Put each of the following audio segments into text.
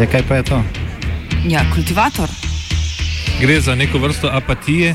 E, kaj pa je to? Ja, kultivator. Gre za neko vrsto apatije.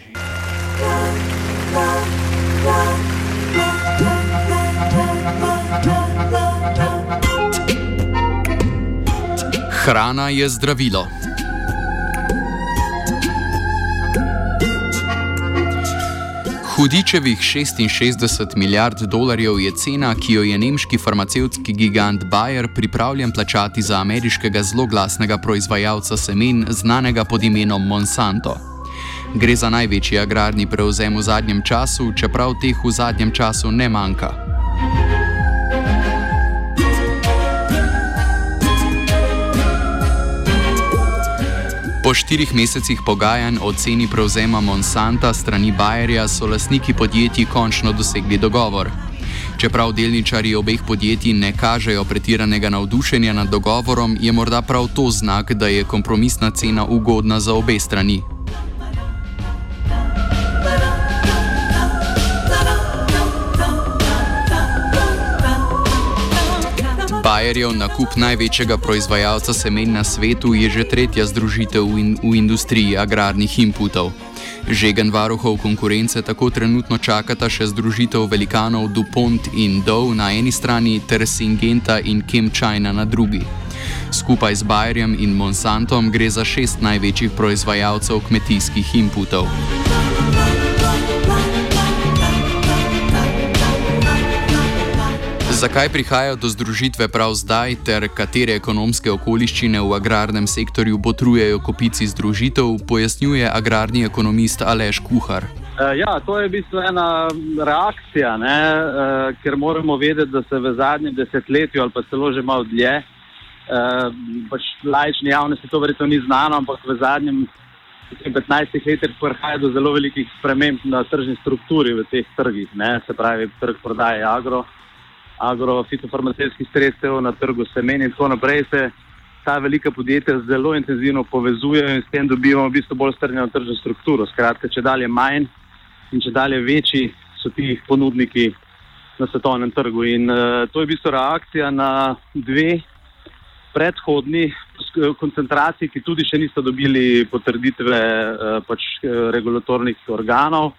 Hrana je zdravilo. Hudičevih 66 milijard dolarjev je cena, ki jo je nemški farmacevtski gigant Bayer pripravljen plačati za ameriškega zloglasnega proizvajalca semen, znanega pod imenom Monsanto. Gre za največji agrarni prevzem v zadnjem času, čeprav teh v zadnjem času ne manjka. Po štirih mesecih pogajanj o ceni prevzema Monsanta strani Bayerja so lastniki podjetij končno dosegli dogovor. Čeprav delničari obeh podjetij ne kažejo pretiranega navdušenja nad dogovorom, je morda prav to znak, da je kompromisna cena ugodna za obe strani. Bayerjev nakup največjega proizvajalca semen na svetu je že tretja združitev v, in, v industriji agrarnih inputov. Žegen varuhov konkurence tako trenutno čakata še združitev velikanov DuPont in Dow na eni strani ter Syngenta in ChemChina na drugi. Skupaj z Bayerjem in Monsantom gre za šest največjih proizvajalcev kmetijskih inputov. Zakaj prihaja do združitve prav zdaj, ter katere ekonomske okoliščine v agrarnem sektorju botrujejo kopici združitev, pojasnjuje agrarni ekonomist Aleš Kuhar. Ja, to je v bistvu ena reakcija, ne, ker moramo vedeti, da se v zadnjem desetletju ali pa celo že malo dlje, pač lajčni javnosti to verjetno ni znano, ampak v zadnjem 15 letih prihaja do zelo velikih sprememb na tržni strukturi v teh trgih, ne, se pravi trg prodaje agro agrofitofarmacijskih sredstev na trgu semen in tako naprej, se ta velika podjetja zelo intenzivno povezujejo in s tem dobivamo v bistvu bolj strnjeno tržno strukturo. Skratka, če dalje manj in če dalje večji so ti ponudniki na svetovnem trgu. In uh, to je v bistvu reakcija na dve predhodni koncentraciji, ki tudi še niso dobili potrditve uh, pač, regulatornih organov.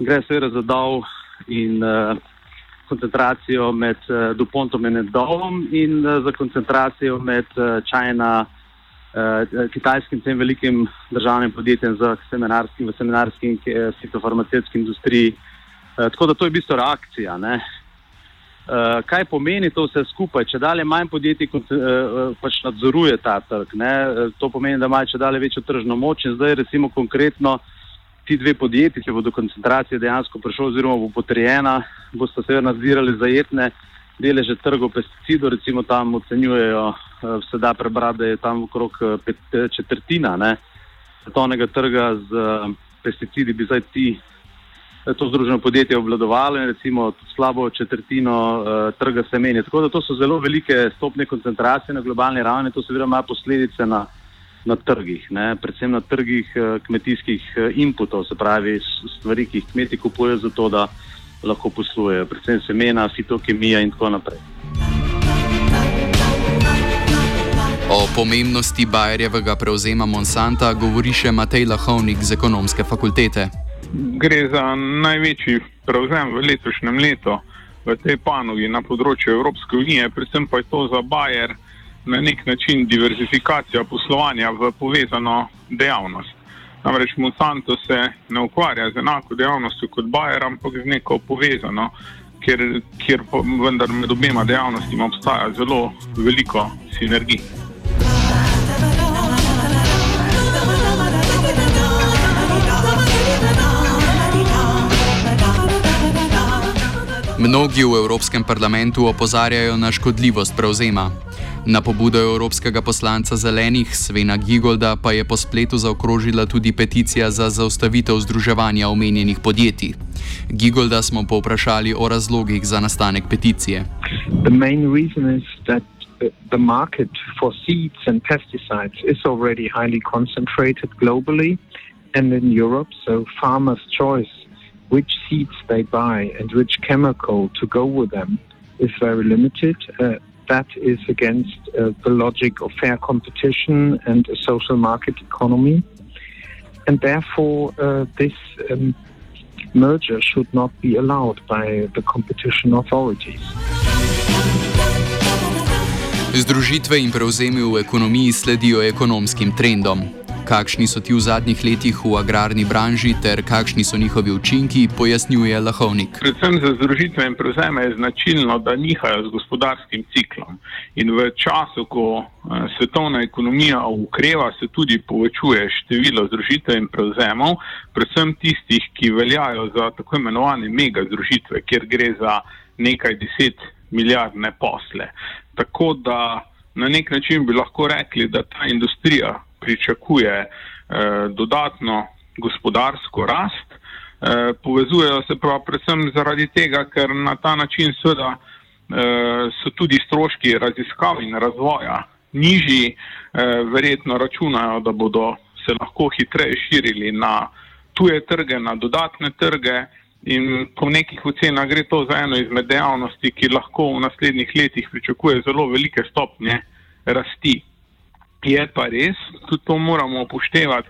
Gre seveda za dol in uh, koncentracijo med uh, Dupontom in Dovom in uh, za koncentracijo med uh, China, uh, kitajskim tem velikim državnim podjetjem za seminarski, v seminarski in fitofarmacijski industriji. Uh, tako da to je v bistvu reakcija. Ne? Uh, kaj pomeni to vse skupaj? Če dalje manj podjetij uh, pač nadzoruje ta trg, ne? to pomeni, da imajo če dalje večjo tržno moč in zdaj recimo konkretno ti dve podjetji, ki bodo koncentracije dejansko prišla oziroma bo potrjena, boste seveda nadzirali zajetne deleže trgov pesticidov, recimo tam ocenjujejo, se da prebrati, da je tam okrog pet, četrtina ne, svetovnega trga z pesticidi, bi zdaj ti to združeno podjetje obvladovalo in recimo slabo četrtino uh, trga semenja. Tako da to so zelo velike stopne koncentracije na globalni ravni, to seveda ima posledice na na trgih, ne? predvsem na trgih uh, kmetijskih uh, inputov, se pravi stvari, ki jih kmeti kupujejo za to, da lahko poslujejo, predvsem semena, fitokemija in tako naprej. Ob pomembnosti Bajerjevega prevzema Monsanta govori še Matej Lahovnik z ekonomske fakultete. Gre za največji prevzem v letošnjem letu v tej panogi na področju Evropske unije, predvsem pa je to za Bajer na nek način diverzifikacija poslovanja v povezano dejavnost. Namreč Monsanto se ne ukvarja z enako dejavnostjo kot Bajer, ampak z neko povezano, kjer, kjer vendar med obema dejavnostima obstaja zelo veliko sinergij. Mnogi v Evropskem parlamentu opozarjajo na škodljivost prevzema. Na pobudo evropskega poslanca zelenih Svena Gigolda pa je po spletu zaokrožila tudi peticija za zaustavitev združevanja omenjenih podjetij. Gigolda smo povprašali o razlogih za nastanek peticije. The market for seeds and pesticides is already highly concentrated globally and in Europe, so farmers' choice which seeds they buy and which chemical to go with them is very limited. Uh, that is against uh, the logic of fair competition and a social market economy. And therefore, uh, this um, merger should not be allowed by the competition authorities. Združitve in prevzemi v ekonomiji sledijo ekonomskim trendom. Kakšni so ti v zadnjih letih v agrarni branži ter kakšni so njihovi učinki, pojasnjuje Lahovnik. Predvsem za združitve in prevzeme je značilno, da nihajo z gospodarskim ciklom. In v času, ko eh, svetovna ekonomija ukreva, se tudi povečuje število združitev in prevzemov, predvsem tistih, ki veljajo za tako imenovane mega združitve, kjer gre za nekaj deset milijardne posle. Tako da na nek način bi lahko rekli, da ta industrija pričakuje eh, dodatno gospodarsko rast. Eh, povezujejo se pa predvsem zaradi tega, ker na ta način seveda eh, so tudi stroški raziskav in razvoja nižji, verjetno računajo, da bodo se lahko hitreje širili na tuje trge, na dodatne trge in po nekih ocenah gre to za eno izmed dejavnosti, ki lahko v naslednjih letih pričakuje zelo velike stopnje rasti. Je pa res, tudi to moramo upoštevati,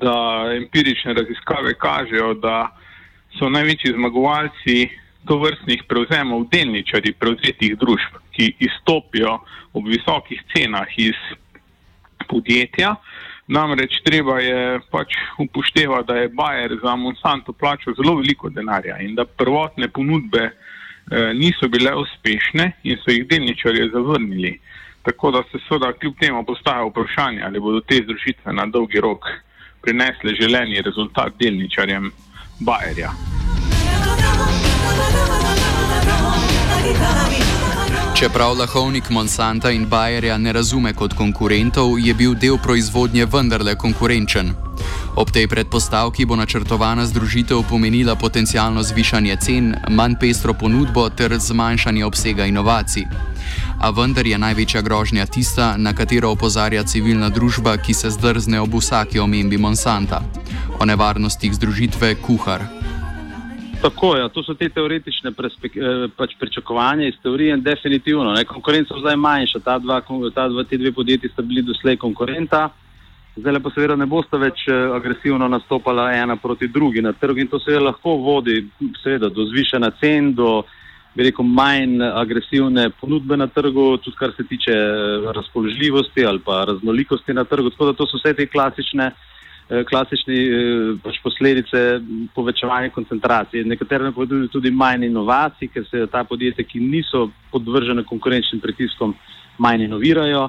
da empirične raziskave kažejo, da so največji zmagovalci to vrstnih prevzemov delničari prevzetih družb, ki izstopijo ob visokih cenah iz podjetja. Namreč treba je pač upoštevati, da je Bayer za Monsanto plačal zelo veliko denarja in da prvotne ponudbe eh, niso bile uspešne in so jih delničarje zavrnili. Tako da se seveda kljub temu postaja vprašanje, ali bodo te združitve na dolgi rok prinesle želeni rezultat delničarjem Bayerja. Čeprav lahovnik Monsanta in Bayerja ne razume kot konkurentov, je bil del proizvodnje vendarle konkurenčen. Ob tej predpostavki bo načrtovana združitev pomenila potencijalno zvišanje cen, manj pestro ponudbo ter zmanjšanje obsega inovacij a vendar je največja grožnja tista, na katero opozarja civilna družba, ki se zdrzne ob vsaki omembi Monsanta. O nevarnostih združitve kuhar. Tako je, ja, to so te teoretične eh, pač pričakovanja iz teorije in definitivno. Ne, konkurenca je zdaj manjša, ta dva, ta dva, ti dve podjetji sta bili doslej konkurenta, zdaj pa seveda ne bosta več eh, agresivno nastopala ena proti drugi na trgu in to seveda lahko vodi seveda, do zvišanja cen, do bi rekel, manj agresivne ponudbe na trgu, tudi kar se tiče eh, razpoložljivosti ali pa raznolikosti na trgu. Tako da to so vse te klasične, eh, klasične eh, pač posledice povečevanja koncentracije. Nekatere povedujejo tudi manj inovacij, ker se ta podjetja, ki niso podvržene konkurenčnim pritiskom, manj inovirajo.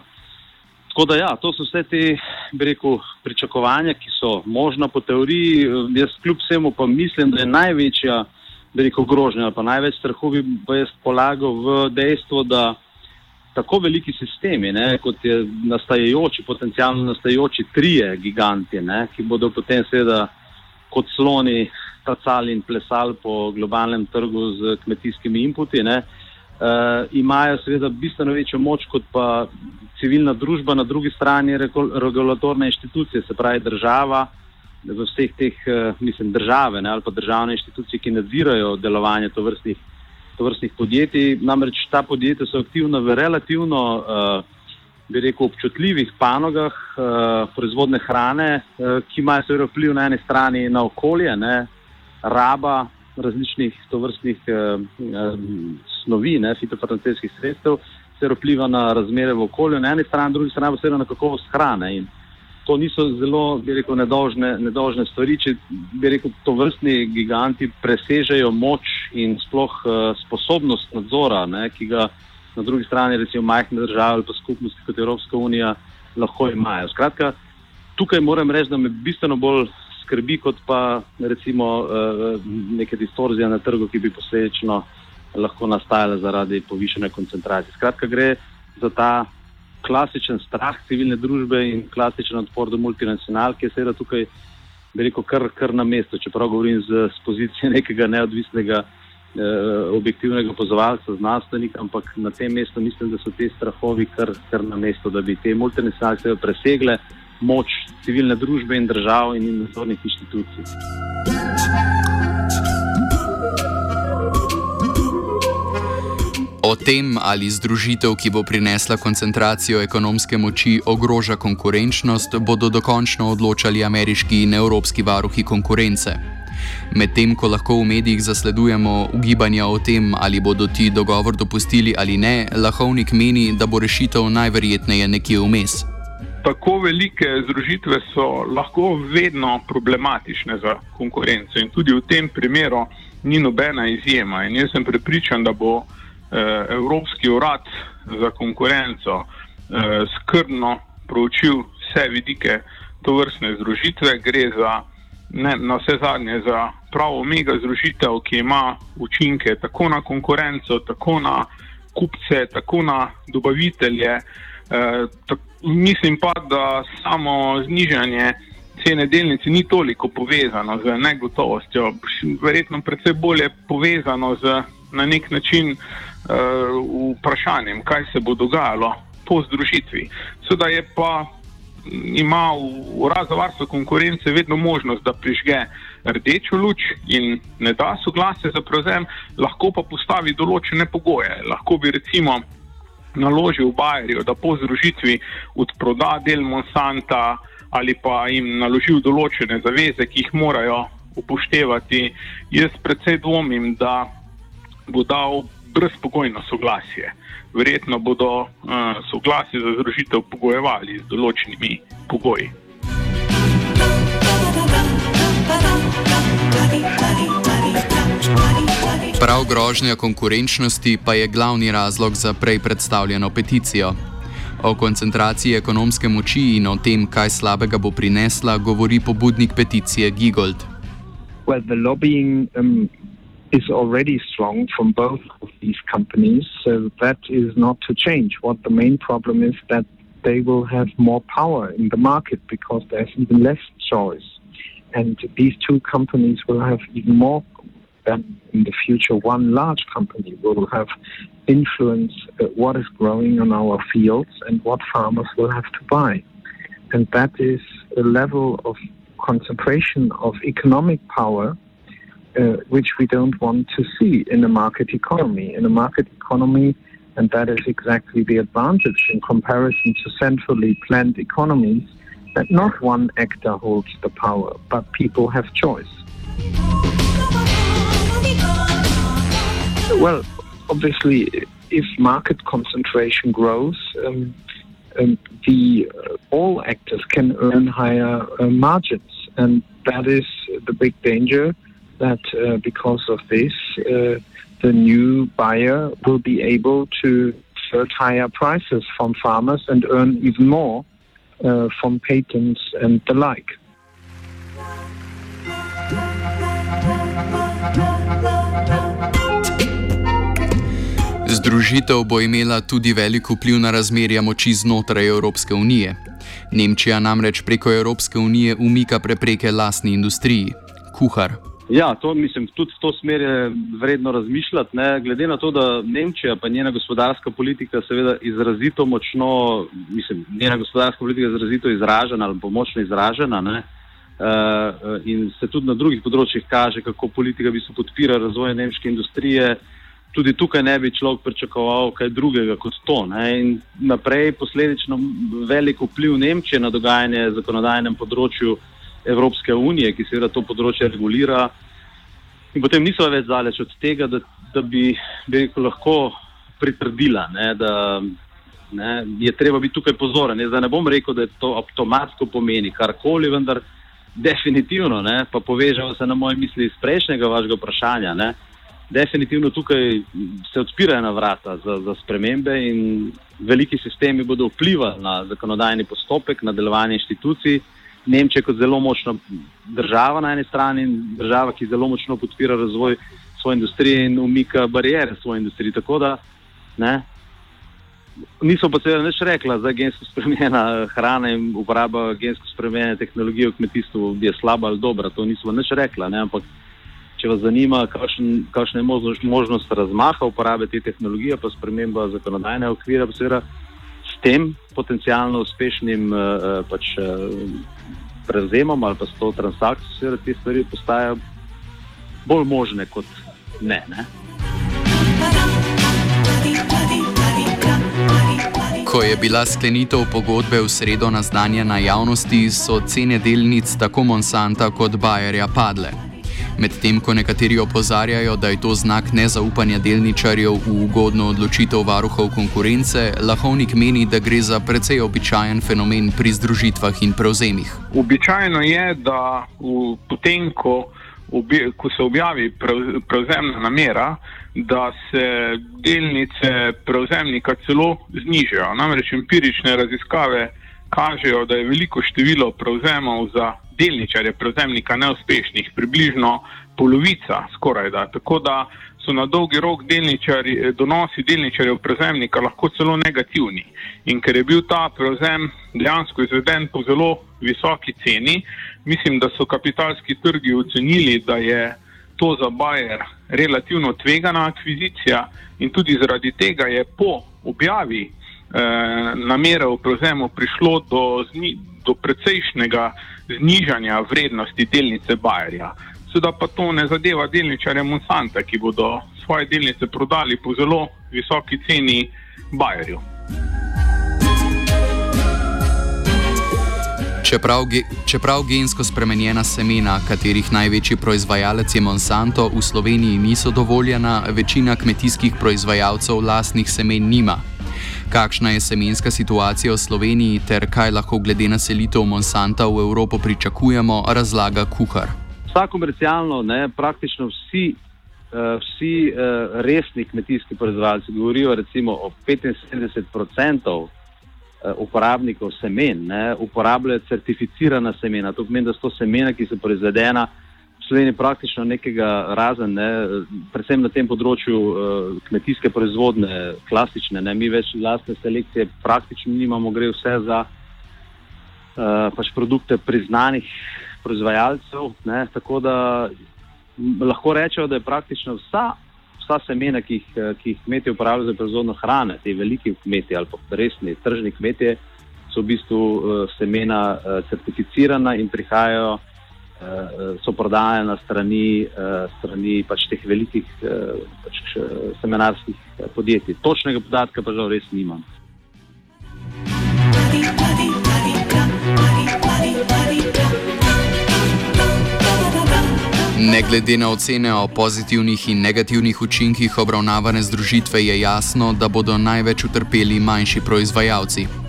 Tako da ja, to so vse te, bi rekel, pričakovanja, ki so možna po teoriji. Jaz kljub vsemu pa mislim, da je največja veliko grožnja, pa največ strahu bi jaz polagal v dejstvo, da tako veliki sistemi, ne, kot je nastajajoči, potencijalno nastajajoči trije giganti, ne, ki bodo potem seveda kot sloni tacali in plesali po globalnem trgu z kmetijskimi inputi, ne, uh, imajo seveda bistveno večjo moč kot pa civilna družba, na drugi strani regulatorne inštitucije, se pravi država, v vseh teh, eh, mislim, države ne, ali pa državne inštitucije, ki nadzirajo delovanje tovrstnih, tovrstnih podjetij. Namreč ta podjetja so aktivna v relativno uh, bi rekel, občutljivih panogah uh, proizvodne hrane, uh, ki imajo seveda vpliv na eni strani na okolje, ne, raba različnih tovrstnih uh, uh, snovi, ne, fitofarmacijskih sredstev, se vpliva na razmere v okolju, na eni strani, na drugi strani pa seveda na kakovost hrane. In to niso zelo, bi rekel, nedožne, nedožne stvari, če bi rekel, to vrstni giganti presežejo moč in sploh uh, sposobnost nadzora, ne, ki ga na drugi strani recimo majhne države ali pa skupnosti kot Evropska unija lahko imajo. Skratka, tukaj moram reči, da me bistveno bolj skrbi kot pa recimo uh, neke distorzije na trgu, ki bi posledično lahko nastajale zaradi povišene koncentracije. Skratka, gre za ta klasičen strah civilne družbe in klasičen odpor do multinacionalk, ki je seveda tukaj, bi rekel, kar, kar na mestu, čeprav govorim z, z pozicije nekega neodvisnega eh, objektivnega opozovalca, znanstvenika, ampak na tem mestu mislim, da so te strahovi kar, kar na mestu, da bi te multinacionalke presegle moč civilne družbe in držav in nadzornih inštitucij. O tem, ali združitev, ki bo prinesla koncentracijo ekonomske moči, ogroža konkurenčnost, bodo dokončno odločali ameriški in evropski varuhi konkurence. Medtem ko lahko v medijih zasledujemo ugibanja o tem, ali bodo ti dogovor dopustili ali ne, Lahovnik meni, da bo rešitev najverjetneje nekje vmes. Tako velike združitve so lahko vedno problematične za konkurenco in tudi v tem primeru ni nobena izjema. In jaz sem prepričan, da bo Evropski urad za konkurenco eh, skrbno proučil vse vidike to vrstne združitve. Gre za ne, na vse zadnje za pravo mega združitev, ki ima učinke tako na konkurenco, tako na kupce, tako na dobavitelje. E, tak, mislim pa, da samo znižanje cene delnice ni toliko povezano z negotovostjo, verjetno predvsej bolje povezano z na nek način vprašanjem, kaj se bo dogajalo po združitvi. Seveda je pa ima urad za varstvo konkurence vedno možnost, da prižge rdečo luč in ne da soglasje za prevzem, lahko pa postavi določene pogoje. Lahko bi recimo naložil Bajerju, da po združitvi odproda del Monsanta ali pa jim naložil določene zaveze, ki jih morajo upoštevati. Jaz predvsej dvomim, da bo dal brezpogojno soglasje verjetno bodo uh, soglasje za združitev pogojevali z določenimi pogoji. Prav grožnja konkurenčnosti pa je glavni razlog za prej predstavljeno peticijo. O koncentraciji ekonomske moči in o tem, kaj slabega bo prinesla, govori pobudnik peticije Gigold. Well, is already strong from both of these companies. So that is not to change. What the main problem is that they will have more power in the market because there's even less choice. And these two companies will have even more than in the future. One large company will have influence uh, what is growing on our fields and what farmers will have to buy. And that is a level of concentration of economic power uh, which we don't want to see in a market economy. In a market economy, and that is exactly the advantage in comparison to centrally planned economies, that not one actor holds the power, but people have choice. Well, obviously, if market concentration grows, um, um, the uh, all actors can earn higher uh, margins, and that is the big danger that uh, because of this, uh, the new buyer will be able to search higher prices from farmers and earn even more uh, from patents and the like. Združitev bo imela tudi velik vpliv na razmerja moči znotraj Evropske unije. Nemčija namreč preko Evropske unije umika prepreke lastni industriji. Kuhar, Ja, to mislim, tudi v to smer je vredno razmišljati. Ne? Glede na to, da Nemčija pa njena gospodarska politika seveda izrazito močno, mislim, njena gospodarska politika je izrazito izražena ali pomočno izražena ne? Uh, in se tudi na drugih področjih kaže, kako politika bi se podpira razvoj nemške industrije, tudi tukaj ne bi človek pričakoval kaj drugega kot to. Ne? In naprej posledično velik vpliv Nemčije na dogajanje v zakonodajnem področju Evropske unije, ki seveda to področje regulira. In potem niso več daleč od tega, da, da bi, bi rekel, lahko pritrdila, ne, da ne, je treba biti tukaj pozoren. Jaz ne bom rekel, da to avtomatsko pomeni karkoli, vendar definitivno, ne, pa povežemo se na moje misli iz prejšnjega vašega vprašanja. Ne, definitivno tukaj se odpirajo na vrata za, za spremembe in veliki sistemi bodo vplivali na zakonodajni postopek, na delovanje inštitucij. Nemčija kot zelo močna država na eni strani in država, ki zelo močno podpira razvoj svoje industrije in umika barijere svoje industrije. Tako da ne, niso pa seveda nič rekla za gensko spremenjena hrana in uporaba gensko spremenjene tehnologije v kmetijstvu je slaba ali dobra. To niso nič rekla, ne, ampak če vas zanima, kakšna je možnost, možnost razmaha uporabe te tehnologije, pa sprememba zakonodajne okvira, pa seveda tem potencijalno uspešnim uh, pač, uh, prevzemom ali pa s to transakcijo, seveda te stvari postajajo bolj možne kot ne. ne? Ko je bila sklenitev pogodbe v sredo naznanjena javnosti, so cene delnic tako Monsanta kot Bayerja padle. Medtem ko nekateri opozarjajo, da je to znak nezaupanja delničarjev v ugodno odločitev varuhov konkurence, Lahovnik meni, da gre za precej običajen fenomen pri združitvah in prevzemih. Običajno je, da v, potem, ko, obje, ko se objavi prevzemna namera, da se delnice prevzemnika celo znižajo. Namreč empirične raziskave kažejo, da je veliko število prevzemov za delničarje prevzemnika neuspešnih, približno polovica skoraj da. Tako da so na dolgi rok delničari, donosi delničarjev prevzemnika lahko celo negativni. In ker je bil ta prevzem dejansko izveden po zelo visoki ceni, mislim, da so kapitalski trgi ocenili, da je to za Bayer relativno tvegana akvizicija in tudi zaradi tega je po objavi eh, namere o prevzemu prišlo do, do precejšnjega znižanja vrednosti delnice Bayerja. Seveda pa to ne zadeva delničarja Monsanta, ki bodo svoje delnice prodali po zelo visoki ceni Bayerju. Čeprav, čeprav gensko spremenjena semena, katerih največji proizvajalec je Monsanto, v Sloveniji niso dovoljena, večina kmetijskih proizvajalcev lastnih semen nima. Kakšna je semenska situacija v Sloveniji ter kaj lahko glede na selitev Monsanta v Evropo pričakujemo, razlaga kuhar. Vsa komercialno, ne, praktično vsi, uh, vsi uh, resni kmetijski proizvajalci govorijo recimo o 75% eh, uporabnikov semen, ne, uporabljajo certificirana semena. To pomeni, da so semena, ki so proizvedena Sloveniji praktično nekega razen, ne, predvsem na tem področju uh, kmetijske proizvodne, klasične, ne, mi več lastne selekcije praktično nimamo, gre vse za uh, pač produkte priznanih proizvajalcev. Ne, tako da lahko rečemo, da je praktično vsa, vsa semena, ki jih, ki jih kmetje uporabljajo za proizvodno hrane, te velike kmetje ali pa resni tržni kmetje, so v bistvu uh, semena uh, certificirana in prihajajo. Eh, so prodajene strani, eh, strani pač teh velikih eh, pač seminarskih podjetij. Točnega podatka pa žal res nimam. Ne glede na ocene o pozitivnih in negativnih učinkih obravnavane združitve, je jasno, da bodo največ utrpeli manjši proizvajalci.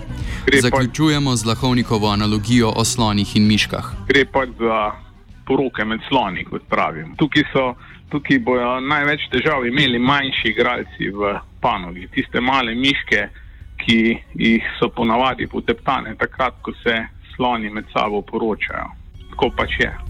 Zaključujemo z lahovnikovo analogijo o slonih in miškah. Gre pa za poroke med sloni, kot pravim. Tukaj, so, tukaj bojo največ težav imeli manjši igralci v panogi, tiste male miške, ki jih so ponavadi poteptane, takrat, ko se sloni med sabo poročajo. Tako pač je.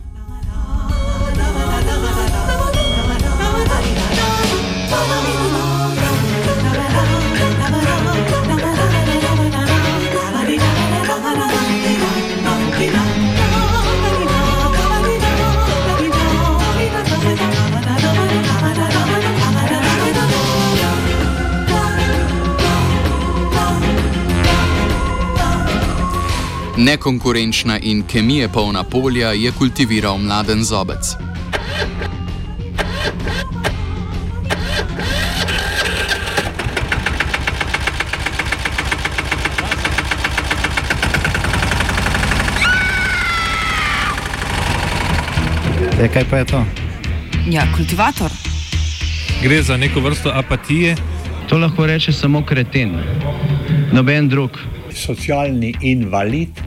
Nekonkurenčna in kemije polna polja je kultiviral mladen zobec. E, kaj pa je to? Ja, kultivator. Gre za neko vrsto apatije. To lahko reče samo kreten, noben drug. Socialni invalid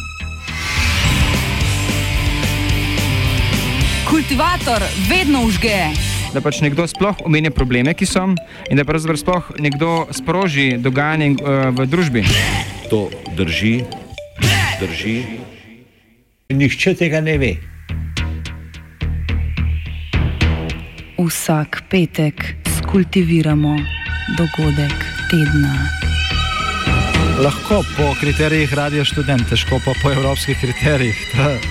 Kultivator vedno užge. Da pač nekdo sploh omenja probleme, ki so, in da pravzaprav sploh nekdo sproži dogajanje uh, v družbi. To drži, drži. Nihče tega ne ve. Vsak petek skultiviramo dogodek tedna. Lahko po kriterijih radio študent, težko pa po evropskih kriterijih.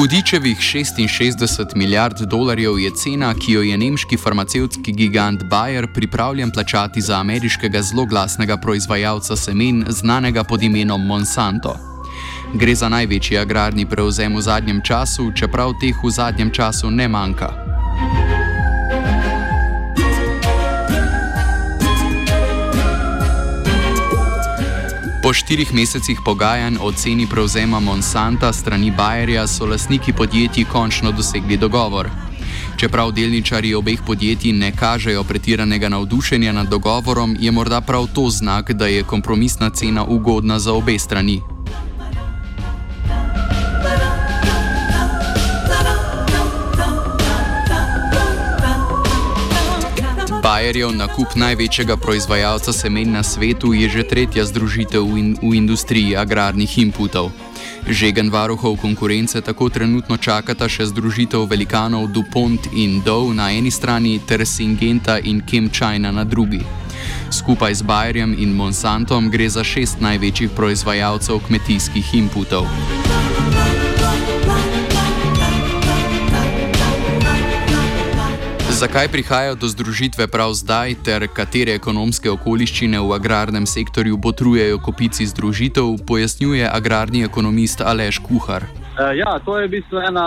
Hudičevih 66 milijard dolarjev je cena, ki jo je nemški farmacevtski gigant Bayer pripravljen plačati za ameriškega zloglasnega proizvajalca semen, znanega pod imenom Monsanto. Gre za največji agrarni prevzem v zadnjem času, čeprav teh v zadnjem času ne manjka. Po štirih mesecih pogajanj o ceni prevzema Monsanta strani Bayerja so lastniki podjetij končno dosegli dogovor. Čeprav delničari obeh podjetij ne kažejo pretiranega navdušenja nad dogovorom, je morda prav to znak, da je kompromisna cena ugodna za obe strani. Bayerjev nakup največjega proizvajalca semen na svetu je že tretja združitev in, v industriji agrarnih inputov. Žegen varuhov konkurence tako trenutno čakata še združitev velikanov DuPont in Dow na eni strani ter Syngenta in ChemChina na drugi. Skupaj z Bayerjem in Monsantom gre za šest največjih proizvajalcev kmetijskih inputov. Zakaj prihaja do združitve prav zdaj, ter katere ekonomske okoliščine v agrarnem sektorju botrujejo kopici združitev, pojasnjuje agrarni ekonomist Aleš Kuhar. Ja, to je v bistvu ena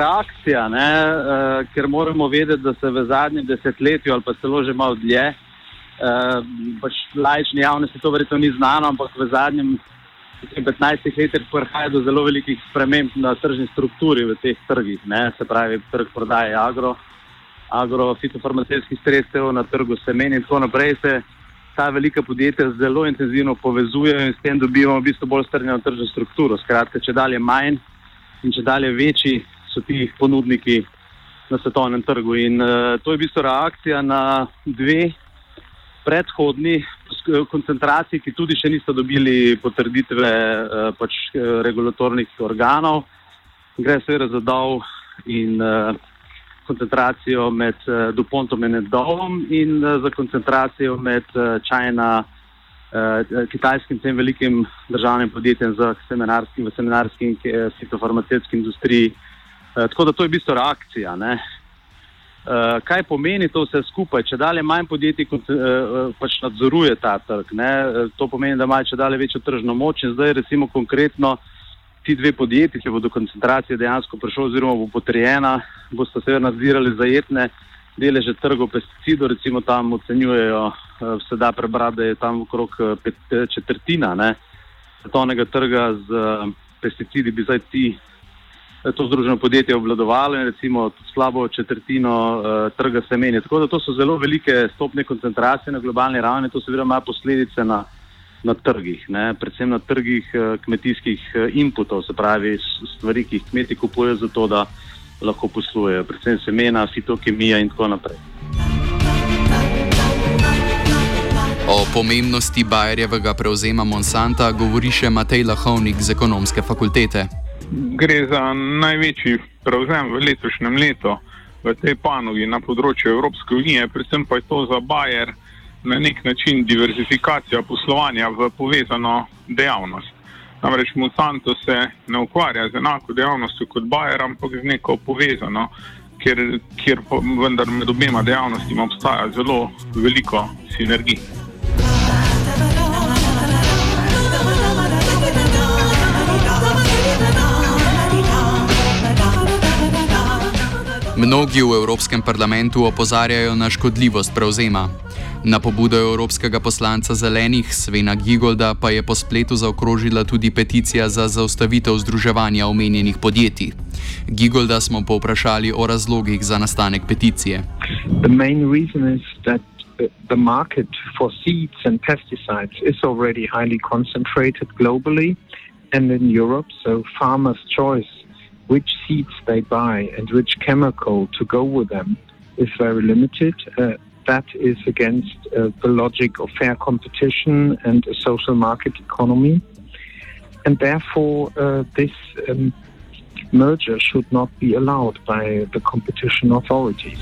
reakcija, ne, ker moramo vedeti, da se v zadnjem desetletju ali pa celo že malo dlje, pač lajčni javnosti to verjetno ni znano, ampak v zadnjem 15 letih prihaja do zelo velikih sprememb na tržni strukturi v teh trgih, ne, se pravi trg prodaje agro agrofitofarmacijskih sredstev na trgu semen in tako naprej, se ta velika podjetja zelo intenzivno povezujejo in s tem dobivamo v bistvu bolj strnjeno tržno strukturo. Skratka, če dalje manj in če dalje večji so ti ponudniki na svetovnem trgu. In uh, to je v bistvu reakcija na dve predhodni koncentraciji, ki tudi še niso dobili potrditve uh, pač, regulatornih organov. Gre seveda za dol in uh, koncentracijo med uh, Dupontom in Dovom in uh, za koncentracijo med uh, China, uh, kitajskim tem velikim državnim podjetjem za seminarskim, v seminarski in fitofarmacijski industriji. Uh, tako da to je v bistvu reakcija. Ne? Uh, kaj pomeni to vse skupaj? Če dalje manj podjetij uh, pač nadzoruje ta trg, ne? to pomeni, da imajo če dalje večjo tržno moč in zdaj recimo konkretno ti dve podjetji, ki bodo koncentracije dejansko prišlo oziroma bo potrjena, boste seveda nadzirali zajetne deleže trgov pesticidov, recimo tam ocenjujejo, se da prebrati, da je tam okrog pet, četrtina ne, svetovnega trga z pesticidi, bi zdaj ti to združeno podjetje obvladovalo in recimo slabo četrtino uh, trga semenja. Tako da to so zelo velike stopne koncentracije na globalni ravni, to seveda ima posledice na na trgih, ne? predvsem na trgih uh, kmetijskih uh, inputov, se pravi stvari, ki jih kmeti kupujejo za to, da lahko poslujejo, predvsem semena, fitokemija in tako naprej. O pomembnosti Bajerjevega prevzema Monsanta govori še Matej Lahovnik z ekonomske fakultete. Gre za največji prevzem v letošnjem letu v tej panogi na področju Evropske unije, predvsem pa je to za Bajer na nek način diverzifikacija poslovanja v povezano dejavnost. Namreč Monsanto se ne ukvarja z enako dejavnostjo kot Bajer, ampak z neko povezano, kjer, kjer vendar med obema dejavnostima obstaja zelo veliko sinergij. Mnogi v Evropskem parlamentu opozarjajo na škodljivost prevzema. Na pobudo evropskega poslanca zelenih Svena Gigolda pa je po spletu zaokrožila tudi peticija za zaustavitev združevanja omenjenih podjetij. Gigolda smo povprašali o razlogih za nastanek peticije. The market for seeds and pesticides is already highly concentrated globally and in Europe, so farmers' choice which seeds they buy and which chemical to go with them is very limited. Uh, that is against uh, the logic of fair competition and a social market economy. And therefore, uh, this um, merger should not be allowed by the competition authorities.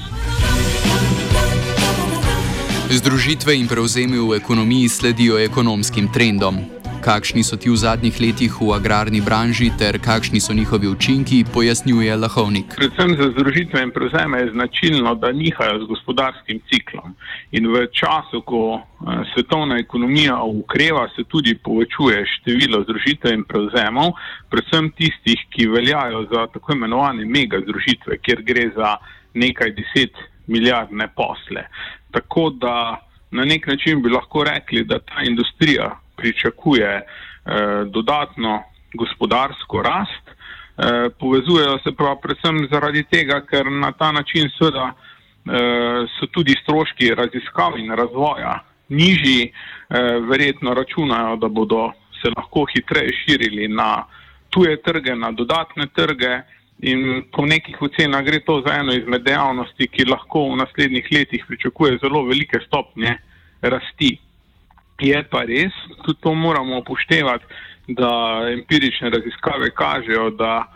Združitve in prevzemi v ekonomiji sledijo ekonomskim trendom. Kakšni so ti v zadnjih letih v agrarni branži ter kakšni so njihovi učinki, pojasnjuje Lahovnik. Predvsem za združitve in prevzeme je značilno, da nihajo z gospodarskim ciklom. In v času, ko eh, svetovna ekonomija ukreva, se tudi povečuje število združitev in prevzemov, predvsem tistih, ki veljajo za tako imenovane mega združitve, kjer gre za nekaj deset milijardne posle. Tako da na nek način bi lahko rekli, da ta industrija pričakuje eh, dodatno gospodarsko rast. Eh, povezujejo se pa predvsem zaradi tega, ker na ta način seveda eh, so tudi stroški raziskav in razvoja nižji, verjetno računajo, da bodo se lahko hitreje širili na tuje trge, na dodatne trge. In po nekih ocenah gre to za eno izmed dejavnosti, ki lahko v naslednjih letih pričakuje zelo velike stopnje rasti. Je pa res, tudi to moramo upoštevati, da empirične raziskave kažejo, da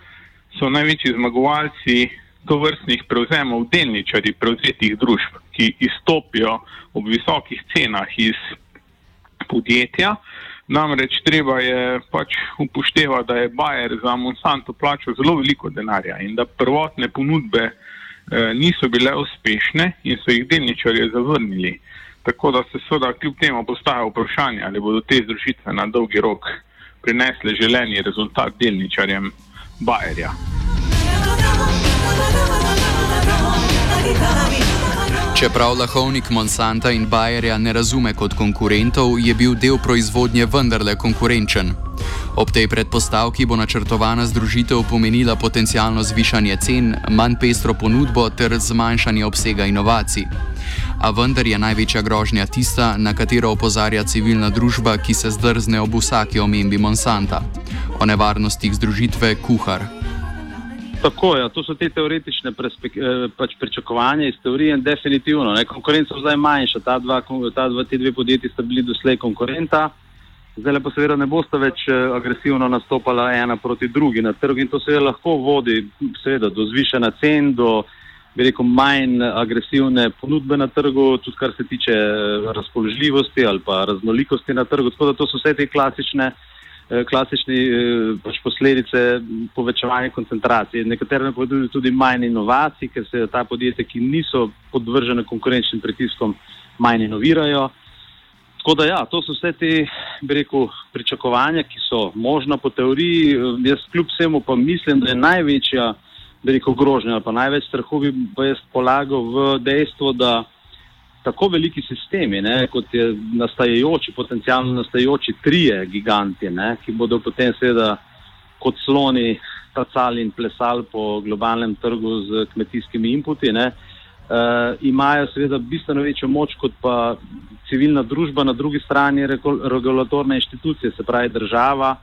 so največji zmagovalci to vrstnih prevzemov delničari prevzetih družb, ki izstopijo ob visokih cenah iz podjetja. Namreč treba je pač upoštevati, da je Bayer za Monsanto plačal zelo veliko denarja in da prvotne ponudbe eh, niso bile uspešne in so jih delničarje zavrnili. Tako da se seveda kljub temu postaja vprašanje, ali bodo te združitve na dolgi rok prinesle želeni rezultat delničarjem Bajerja. Čeprav lahovnik Monsanta in Bayerja ne razume kot konkurentov, je bil del proizvodnje vendarle konkurenčen. Ob tej predpostavki bo načrtovana združitev pomenila potencijalno zvišanje cen, manj pestro ponudbo ter zmanjšanje obsega inovacij a vendar je največja grožnja tista, na katero opozarja civilna družba, ki se zdrzne ob vsaki omembi Monsanta. O nevarnostih združitve kuhar. Tako je, ja, to so te teoretične eh, pač pričakovanja iz teorije in definitivno. Ne, konkurenca je zdaj manjša, ta dva, ta dva, ti dve podjetji sta bili doslej konkurenta, zdaj pa seveda ne bosta več eh, agresivno nastopala ena proti drugi na trgu in to seveda lahko vodi seveda, do zvišanja cen, do rekel, manj agresivne ponudbe na trgu, tudi kar se tiče eh, razpoložljivosti ali pa raznolikosti na trgu. Tako da to so vse te klasične, eh, klasične pač posledice povečevanja koncentracije. Nekatere povedujejo tudi manj inovacij, ker se ta podjetja, ki niso podvržene konkurenčnim pritiskom, manj inovirajo. Tako da, ja, to so vse te rekel, pričakovanja, ki so možna po teoriji. Jaz kljub vsemu pa mislim, da je največja veliko grožnje ali pa največ strahu bi pa jaz polagal v dejstvo, da tako veliki sistemi, ne, kot je nastajajoči, potencijalno nastajajoči trije giganti, ne, ki bodo potem seveda kot sloni tacali in plesali po globalnem trgu z kmetijskimi inputi, ne, uh, imajo seveda bistveno večjo moč kot pa civilna družba, na drugi strani regulatorne inštitucije, se pravi država,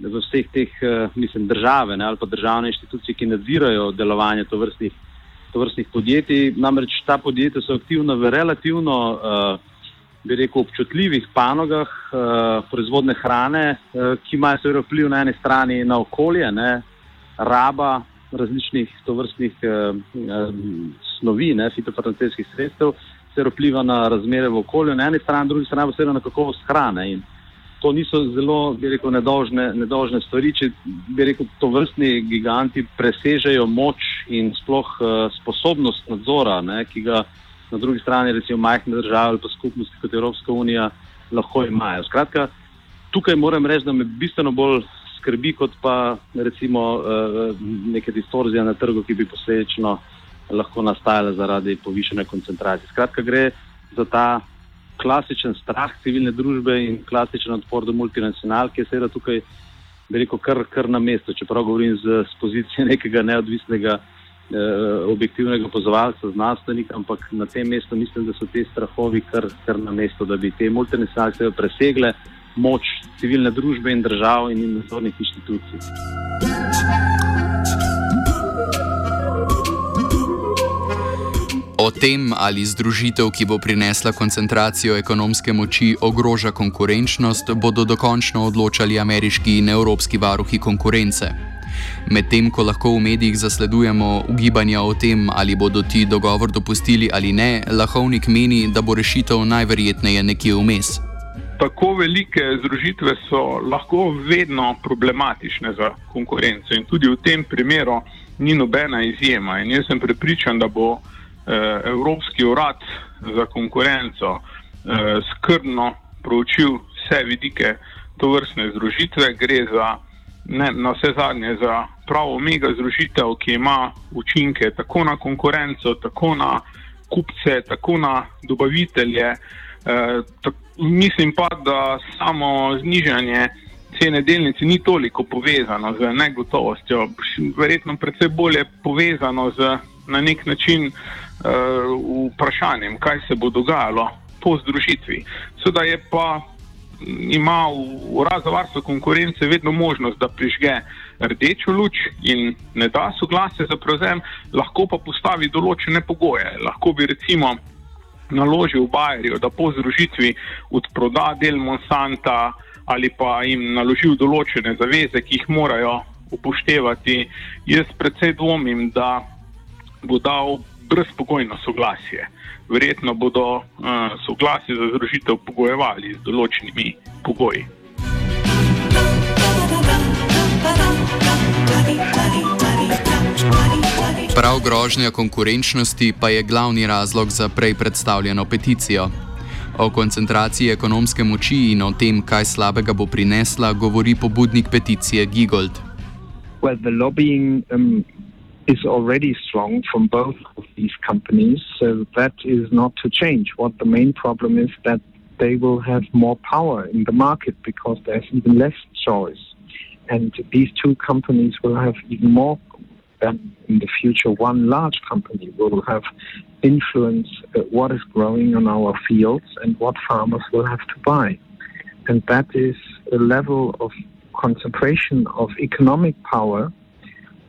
v vseh teh, mislim, države ne, ali pa državne inštitucije, ki nadzirajo delovanje tovrstnih, tovrstnih podjetij. Namreč ta podjetja so aktivna v relativno, bi rekel, občutljivih panogah proizvodne hrane, ki imajo seveda vpliv na eni strani na okolje, ne, raba različnih tovrstnih snovi, ne, fitofarmacijskih sredstev ter vpliva na razmere v okolju, na eni strani, na drugi strani pa seveda na kakovost hrane. In to niso zelo, bi rekel, nedožne, nedožne stvari, če bi rekel, to vrstni giganti presežejo moč in sploh uh, sposobnost nadzora, ne, ki ga na drugi strani, recimo majhne države ali pa skupnosti kot Evropska unija, lahko imajo. Skratka, tukaj moram reči, da me bistveno bolj skrbi, kot pa recimo uh, neke distorzije na trgu, ki bi posledično lahko nastajale zaradi povišene koncentracije. Skratka, gre za ta klasičen strah civilne družbe in klasičen odpor do multinacionalk, ki je seveda tukaj, bi rekel, kar, kar na mestu, čeprav govorim z, z pozicije nekega neodvisnega, eh, objektivnega pozovalca, znanstvenika, ampak na tem mestu mislim, da so te strahovi kar, kar na mestu, da bi te multinacionalke presegle moč civilne družbe in držav in nadzornih inštitucij. O tem, ali združitev, ki bo prinesla koncentracijo ekonomske moči, ogroža konkurenčnost, bodo dokončno odločali ameriški in evropski varuhi konkurence. Medtem ko lahko v medijih zasledujemo ugibanja o tem, ali bodo ti dogovor dopustili ali ne, Lahovnik meni, da bo rešitev najverjetneje nekje vmes. Tako velike združitve so lahko vedno problematične za konkurenco in tudi v tem primeru ni nobena izjema. In jaz sem prepričan, da bo Evropski urad za konkurenco eh, skrbno proučil vse vidike to vrstne združitve. Gre za ne, na vse zadnje za pravo mega združitev, ki ima učinke tako na konkurenco, tako na kupce, tako na dobavitelje. Eh, mislim pa, da samo znižanje cene delnice ni toliko povezano z negotovostjo, verjetno predvsej bolje povezano z na nek način uh, vprašanjem, kaj se bo dogajalo po združitvi. Seveda je pa ima urad za varstvo konkurence vedno možnost, da prižge rdečo luč in ne da soglasje za prevzem, lahko pa postavi določene pogoje. Lahko bi recimo naložil Bajerju, da po združitvi odproda del Monsanta ali pa jim naložil določene zaveze, ki jih morajo upoštevati. Jaz predvsej dvomim, da bo dal brezpogojno soglasje. Verjetno bodo uh, soglasje za združitev pogojevali z določenimi pogoji. Prav grožnja konkurenčnosti pa je glavni razlog za prej predstavljeno peticijo. O koncentraciji ekonomske moči in o tem, kaj slabega bo prinesla, govori pobudnik peticije Gigold. Well, is already strong from both of these companies. So that is not to change. What the main problem is that they will have more power in the market because there's even less choice. And these two companies will have even more than in the future. One large company will have influence uh, what is growing on our fields and what farmers will have to buy. And that is a level of concentration of economic power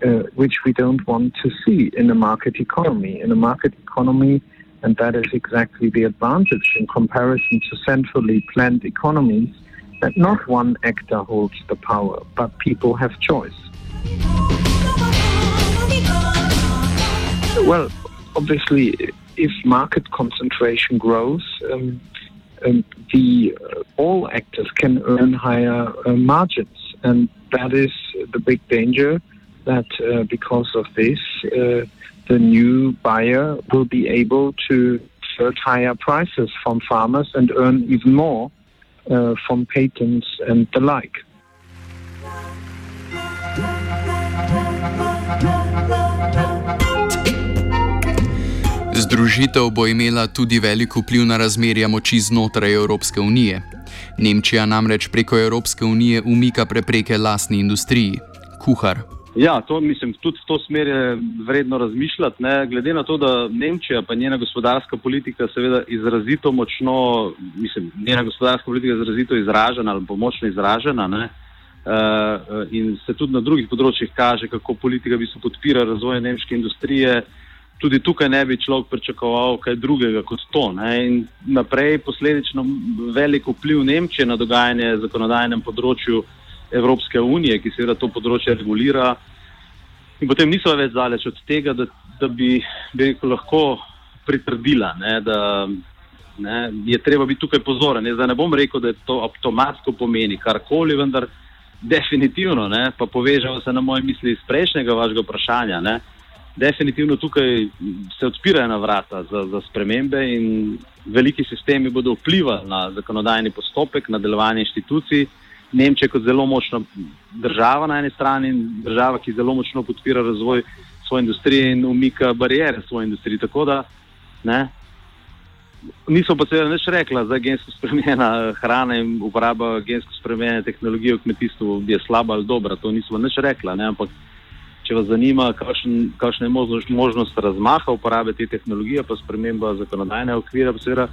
uh, which we don't want to see in a market economy. In a market economy, and that is exactly the advantage in comparison to centrally planned economies, that not one actor holds the power, but people have choice. Well, obviously, if market concentration grows, um, um, the uh, all actors can earn higher uh, margins, and that is the big danger that uh, because of this, uh, the new buyer will be able to search higher prices from farmers and earn even more uh, from patents and the like. Združitev bo imela tudi velik vpliv na razmerja moči znotraj Evropske unije. Nemčija namreč preko Evropske unije umika prepreke lastni industriji, kuhar. Ja, to mislim, tudi v to smer je vredno razmišljati. Ne. Glede na to, da Nemčija pa njena gospodarska politika seveda izrazito močno, mislim, njena gospodarska politika je izrazito izražena ali pa močno izražena ne. Uh, in se tudi na drugih področjih kaže, kako politika bi se podpira razvoj nemške industrije. Tudi tukaj ne bi človek pričakoval kaj drugega kot to. Ne. In naprej posledično velik vpliv Nemčije na dogajanje v zakonodajnem področju Evropske unije, ki seveda to področje regulira. In potem niso več daleč od tega, da, da bi, bi lahko pritrdila, ne, da ne, je treba biti tukaj pozoren. Jaz ne bom rekel, da to avtomatsko pomeni karkoli, vendar definitivno, ne, pa povežemo se na moje misli iz prejšnjega vašega vprašanja. Ne, definitivno tukaj se odpirajo na vrata za, za spremembe in veliki sistemi bodo vplivali na zakonodajni postopek, na delovanje inštitucij. Nemčija kot zelo močna država na eni strani in država, ki zelo močno podpira razvoj svoje industrije in umika barijere svoje industrije. Tako da ne, niso pa seveda nič rekla, je gensko spremenjena hrana in uporaba gensko spremenjene tehnologije v kmetijstvu je slaba ali dobra. To niso nič rekla. Ne, ampak če vas zanima, kakšna je možnost, možnost razmaha uporabe te tehnologije, pa sprememba zakonodajne okvira, pa seveda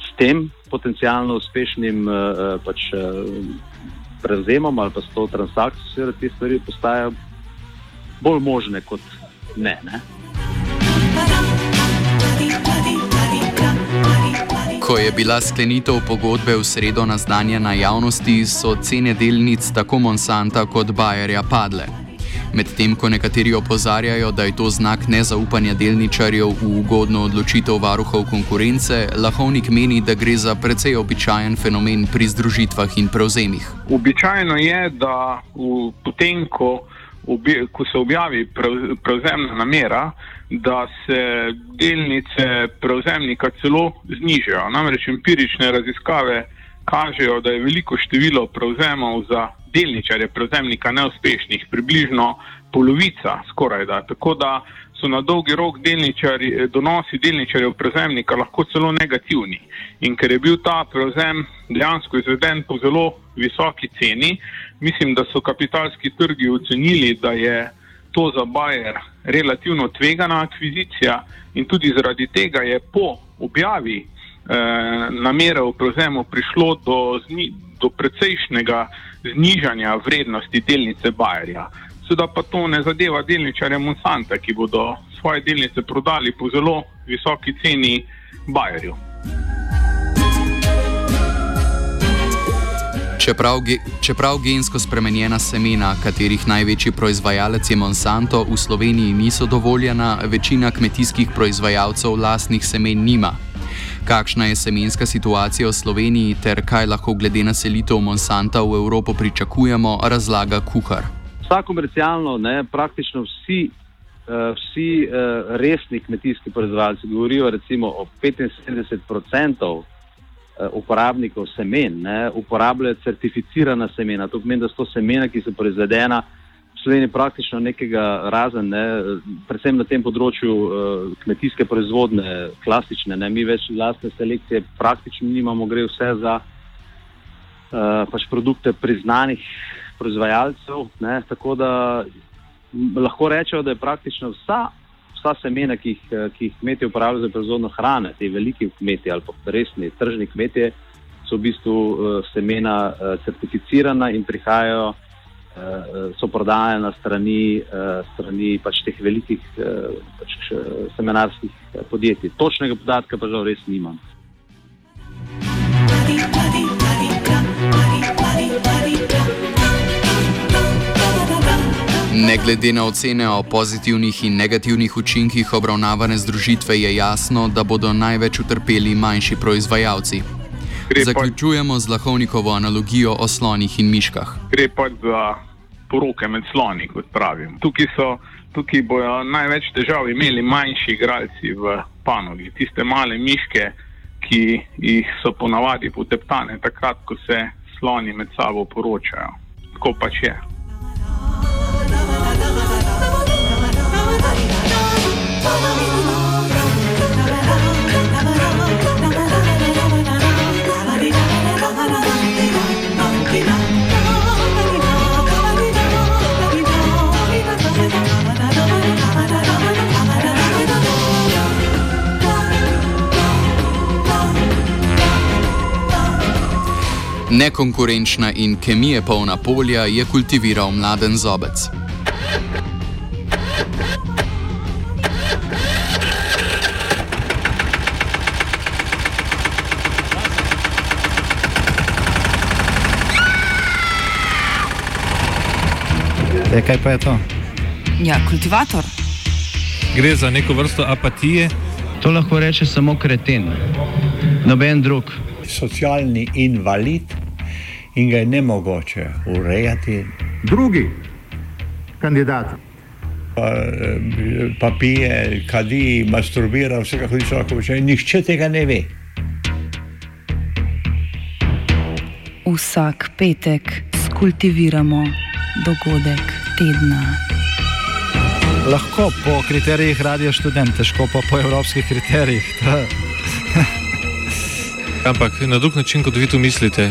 s tem potencijalno uspešnim uh, pač, uh, prevzemom ali pa s to transakcijo, seveda te stvari postajajo bolj možne kot ne. ne? Ko je bila sklenitev pogodbe v sredo naznanjena javnosti, so cene delnic tako Monsanta kot Bayerja padle. Medtem ko nekateri opozarjajo, da je to znak nezaupanja delničarjev v ugodno odločitev varuhov konkurence, Lahovnik meni, da gre za precej običajen fenomen pri združitvah in prevzemih. Običajno je, da v, potem, ko, obje, ko se objavi prevzemna namera, da se delnice prevzemnika celo znižajo. Namreč empirične raziskave kažejo, da je veliko število prevzemov za delničarje prevzemnika neuspešnih, približno polovica skoraj da. Tako da so na dolgi rok delničari, donosi delničarjev prevzemnika lahko celo negativni. In ker je bil ta prevzem dejansko izveden po zelo visoki ceni, mislim, da so kapitalski trgi ocenili, da je to za Bayer relativno tvegana akvizicija in tudi zaradi tega je po objavi eh, namere o prevzemu prišlo do, do precejšnjega znižanja vrednosti delnice Bayerja. Seveda pa to ne zadeva delničarja Monsanta, ki bodo svoje delnice prodali po zelo visoki ceni Bayerju. Čeprav, čeprav gensko spremenjena semena, katerih največji proizvajalec je Monsanto, v Sloveniji niso dovoljena, večina kmetijskih proizvajalcev lastnih semen nima. Kakšna je semenska situacija v Sloveniji ter kaj lahko glede na selitev Monsanta v Evropo pričakujemo, razlaga kuhar. Vsa komercialno, ne, praktično vsi, uh, vsi uh, resni kmetijski proizvajalci govorijo recimo o 75% eh, uporabnikov semen, ne, uporabljajo certificirana semena. To pomeni, da so semena, ki so proizvedena Sloveniji praktično nekega razen, ne, predvsem na tem področju uh, kmetijske proizvodne, klasične, ne, mi več lastne selekcije praktično nimamo, gre vse za uh, pač produkte priznanih proizvajalcev. Ne, tako da lahko rečemo, da je praktično vsa, vsa semena, ki jih, ki jih kmetje uporabljajo za proizvodno hrane, te veliki kmetje ali pa resni tržni kmetje, so v bistvu uh, semena uh, certificirana in prihajajo. Eh, so prodajene strani, eh, strani pač teh velikih eh, pač seminarskih podjetij. Točnega podatka pa žal res nimam. Ne glede na ocene o pozitivnih in negativnih učinkih obravnavane združitve, je jasno, da bodo največ utrpeli manjši proizvajalci. Zaključujemo z lahovnikovo analogijo o slonih in miškah. Gre pa za poroke med sloni, kot pravim. Tukaj, so, tukaj bojo največ težav imeli manjši igralci v panogi, tiste male miške, ki jih so ponavadi poteptane takrat, ko se sloni med sabo poročajo. Tako pač je. Nekonkurenčna in kemije polna polja je kultiviral mladen zobec. E, kaj pa je to? Ja, kultivator. Gre za neko vrsto apatije. To lahko reče samo kreten, noben drug. Socialni invalid in ga je ne mogoče urejati. Drugi kandidat. Pa, eh, pa pije, kadi, masturbira, vse kako ti lahko počne. Nihče tega ne ve. Vsak petek skultiviramo dogodek tedna. Lahko po kriterijih radio študent, težko pa po evropskih kriterijih. Ampak na drug način, kot vi tu mislite.